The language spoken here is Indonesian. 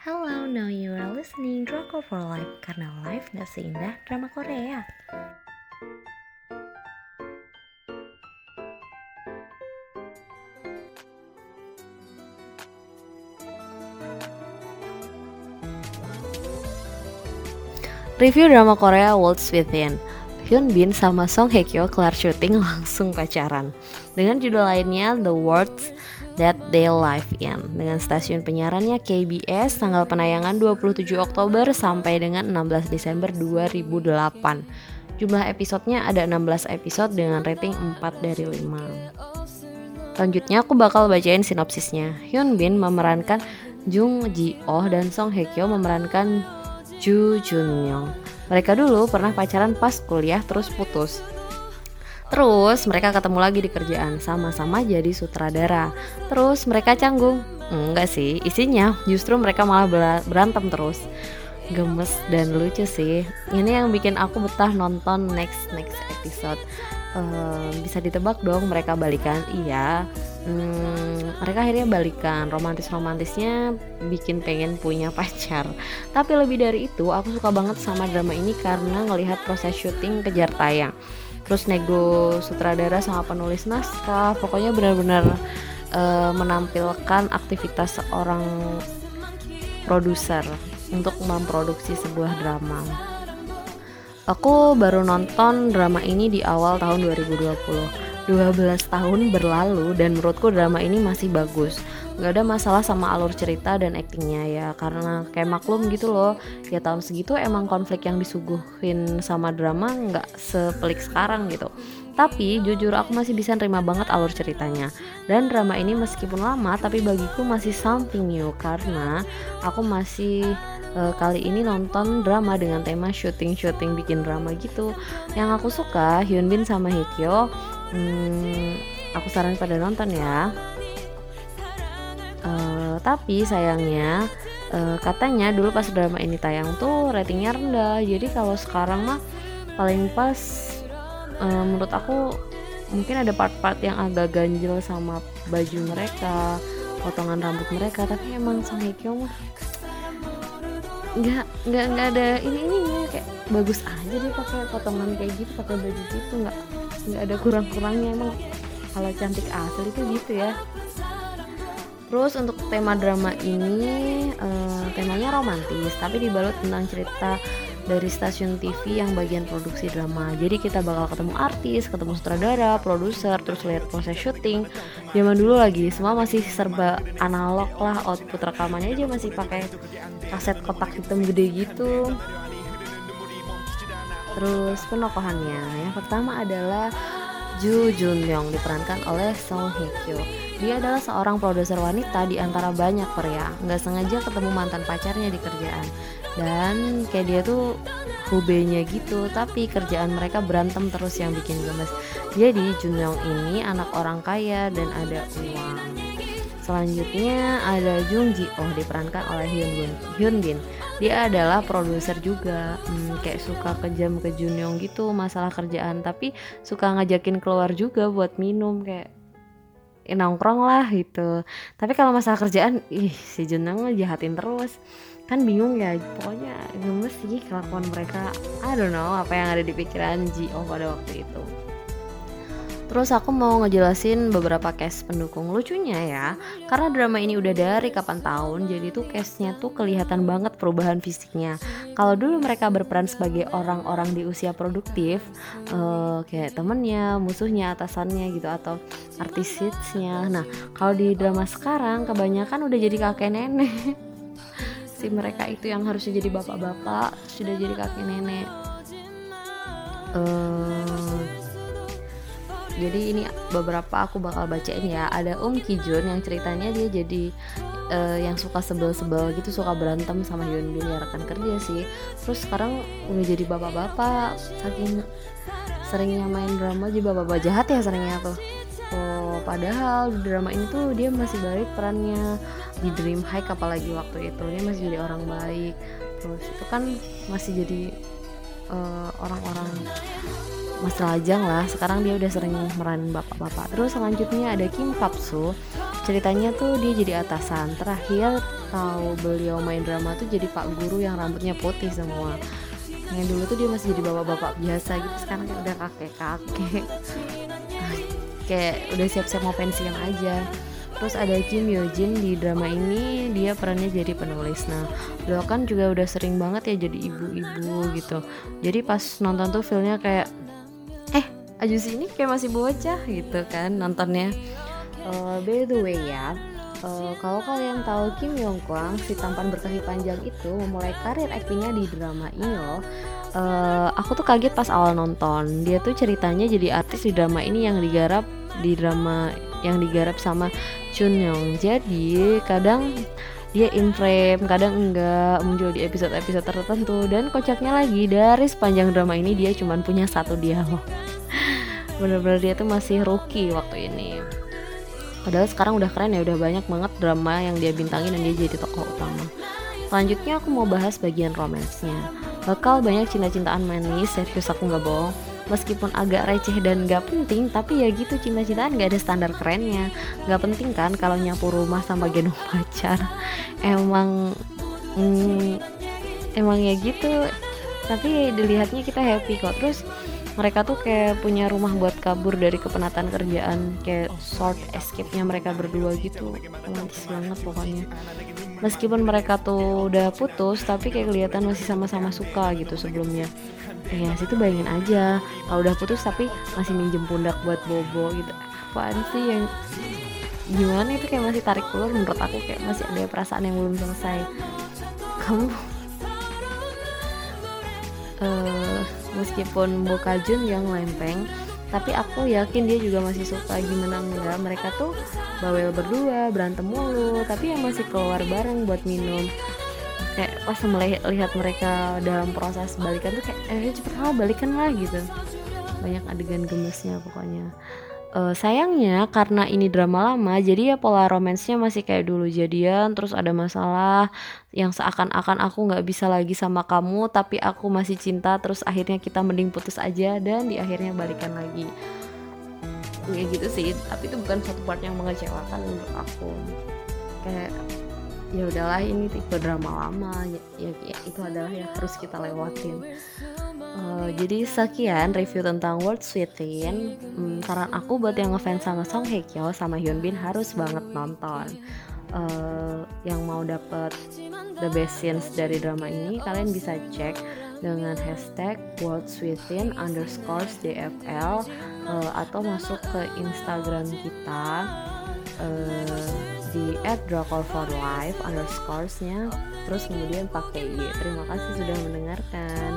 Hello, now you are listening Drama for Life karena life gak seindah drama Korea. Review drama Korea Worlds Within Hyun Bin sama Song Hye Kyo kelar syuting langsung pacaran dengan judul lainnya The Worlds That They Live In dengan stasiun penyiarannya KBS tanggal penayangan 27 Oktober sampai dengan 16 Desember 2008 jumlah episodenya ada 16 episode dengan rating 4 dari 5 Selanjutnya aku bakal bacain sinopsisnya. Hyun Bin memerankan Jung Ji Oh dan Song Hye Kyo memerankan Ju Junyoung. Mereka dulu pernah pacaran pas kuliah terus putus. Terus mereka ketemu lagi di kerjaan, sama-sama jadi sutradara. Terus mereka canggung. Enggak sih, isinya justru mereka malah berantem terus. Gemes dan lucu sih. Ini yang bikin aku betah nonton next next episode. Uh, bisa ditebak dong mereka balikan? Iya, hmm, mereka akhirnya balikan romantis romantisnya bikin pengen punya pacar tapi lebih dari itu aku suka banget sama drama ini karena ngelihat proses syuting kejar tayang terus nego sutradara sama penulis naskah. Pokoknya benar-benar uh, menampilkan aktivitas seorang produser untuk memproduksi sebuah drama. Aku baru nonton drama ini di awal tahun 2020 12 tahun berlalu dan menurutku drama ini masih bagus nggak ada masalah sama alur cerita dan aktingnya ya karena kayak maklum gitu loh. Ya tahun segitu emang konflik yang disuguhin sama drama nggak sepelik sekarang gitu. Tapi jujur aku masih bisa nerima banget alur ceritanya. Dan drama ini meskipun lama tapi bagiku masih something new karena aku masih uh, kali ini nonton drama dengan tema syuting-syuting bikin drama gitu. Yang aku suka Hyun Bin sama Hye hmm, aku saran pada nonton ya tapi sayangnya uh, katanya dulu pas drama ini tayang tuh ratingnya rendah. Jadi kalau sekarang mah paling pas uh, menurut aku mungkin ada part-part yang agak ganjil sama baju mereka potongan rambut mereka. Tapi emang sama Hikyo mah nggak nggak nggak ada ini ini kayak bagus aja deh pakai potongan kayak gitu pakai baju gitu. Nggak nggak ada kurang-kurangnya. Emang kalau cantik asli itu gitu ya Terus untuk tema drama ini uh, temanya romantis tapi dibalut tentang cerita dari stasiun TV yang bagian produksi drama. Jadi kita bakal ketemu artis, ketemu sutradara, produser, terus lihat proses syuting. Zaman dulu lagi semua masih serba analog lah, output rekamannya aja masih pakai kaset kotak hitam gede gitu. Terus penokohannya yang pertama adalah Ju Jun Young diperankan oleh Song Hye Kyo. Dia adalah seorang produser wanita di antara banyak pria. Nggak sengaja ketemu mantan pacarnya di kerjaan. Dan kayak dia tuh hubenya gitu, tapi kerjaan mereka berantem terus yang bikin gemes. Jadi Jun Young ini anak orang kaya dan ada uang. Selanjutnya ada Jung Ji Oh diperankan oleh Hyun Bin. Hyun Bin dia adalah produser juga. Hmm, kayak suka kejam ke Junyong gitu masalah kerjaan. Tapi suka ngajakin keluar juga buat minum kayak eh, nongkrong lah gitu. Tapi kalau masalah kerjaan ih si Junyong jahatin terus. Kan bingung ya pokoknya gemes sih kelakuan mereka. I don't know apa yang ada di pikiran Ji Oh pada waktu itu Terus aku mau ngejelasin beberapa case pendukung lucunya ya. Karena drama ini udah dari kapan tahun Jadi tuh case-nya tuh kelihatan banget perubahan fisiknya. Kalau dulu mereka berperan sebagai orang-orang di usia produktif uh, Kayak temennya, musuhnya, atasannya gitu Atau artis hitsnya Nah kalau di drama sekarang kebanyakan udah jadi kakek nenek. Si mereka itu yang harusnya jadi bapak-bapak Sudah jadi kakek nenek. Uh, jadi ini beberapa aku bakal bacain ya. Ada Om Ki Jun yang ceritanya dia jadi uh, yang suka sebel-sebel gitu suka berantem sama Hyun Bin ya rekan kerja sih. Terus sekarang udah jadi bapak-bapak saking seringnya main drama jadi bapak-bapak jahat ya seringnya tuh. Oh padahal di drama ini tuh dia masih baik perannya di Dream High apalagi waktu itu. Dia masih jadi orang baik. Terus itu kan masih jadi eh, orang-orang uh, Mas Lajang lah sekarang dia udah sering meranin bapak-bapak. Terus selanjutnya ada Kim Papsu. Ceritanya tuh dia jadi atasan. Terakhir tahu beliau main drama tuh jadi pak guru yang rambutnya putih semua. Yang dulu tuh dia masih jadi bapak-bapak biasa gitu sekarang kayak udah kakek-kakek. Kayak udah siap-siap mau pensiun aja. Terus ada Kim Yo Jin di drama ini dia perannya jadi penulis. Nah, beliau kan juga udah sering banget ya jadi ibu-ibu gitu. Jadi pas nonton tuh feelnya kayak Ajusi ini kayak masih bocah gitu kan nontonnya. Uh, by the way ya, uh, kalau kalian tahu Kim Yong Kwang si tampan berkaki panjang itu memulai karir aktingnya di drama ini loh. Uh, aku tuh kaget pas awal nonton. Dia tuh ceritanya jadi artis di drama ini yang digarap di drama yang digarap sama Chun Young. Jadi kadang dia in frame, kadang enggak muncul di episode-episode tertentu dan kocaknya lagi dari sepanjang drama ini dia cuma punya satu dialog. Bener-bener dia tuh masih rookie waktu ini. Padahal sekarang udah keren ya, udah banyak banget drama yang dia bintangin dan dia jadi tokoh utama. Selanjutnya aku mau bahas bagian romansnya. Bakal banyak cinta-cintaan manis, serius aku nggak bohong meskipun agak receh dan gak penting tapi ya gitu cinta-cintaan gak ada standar kerennya gak penting kan kalau nyapu rumah sama gendong pacar emang mm, emang ya gitu tapi dilihatnya kita happy kok terus mereka tuh kayak punya rumah buat kabur dari kepenatan kerjaan kayak short escape-nya mereka berdua gitu. Romantis banget pokoknya. Meskipun mereka tuh udah putus tapi kayak kelihatan masih sama-sama suka gitu sebelumnya. Ya situ bayangin aja. Kalau udah putus tapi masih minjem pundak buat bobo gitu. Apaan sih yang gimana itu kayak masih tarik keluar menurut aku kayak masih ada perasaan yang belum selesai. Kamu uh, meskipun Bokajun yang lempeng tapi aku yakin dia juga masih suka gimana enggak. Mereka tuh bawel berdua berantem mulu tapi yang masih keluar bareng buat minum. Kayak pas melihat mereka dalam proses balikan tuh kayak eh cepet lah balikan lah gitu. Banyak adegan gemesnya pokoknya uh, sayangnya karena ini drama lama jadi ya pola romansnya masih kayak dulu jadian terus ada masalah yang seakan-akan aku nggak bisa lagi sama kamu tapi aku masih cinta terus akhirnya kita mending putus aja dan di akhirnya balikan lagi. Kayak gitu sih tapi itu bukan satu part yang mengecewakan untuk aku. Kayak ya udahlah ini tipe drama lama ya, ya, ya itu adalah yang harus kita lewatin jadi sekian review tentang World Within hmm, saran aku buat yang ngefans sama Song Hye Kyo sama Hyun Bin harus banget nonton. Uh, yang mau dapet the best scenes dari drama ini kalian bisa cek dengan hashtag World Within underscore DFL uh, atau masuk ke Instagram kita uh, di @drakor4life underscoresnya terus kemudian pakai y terima kasih sudah mendengarkan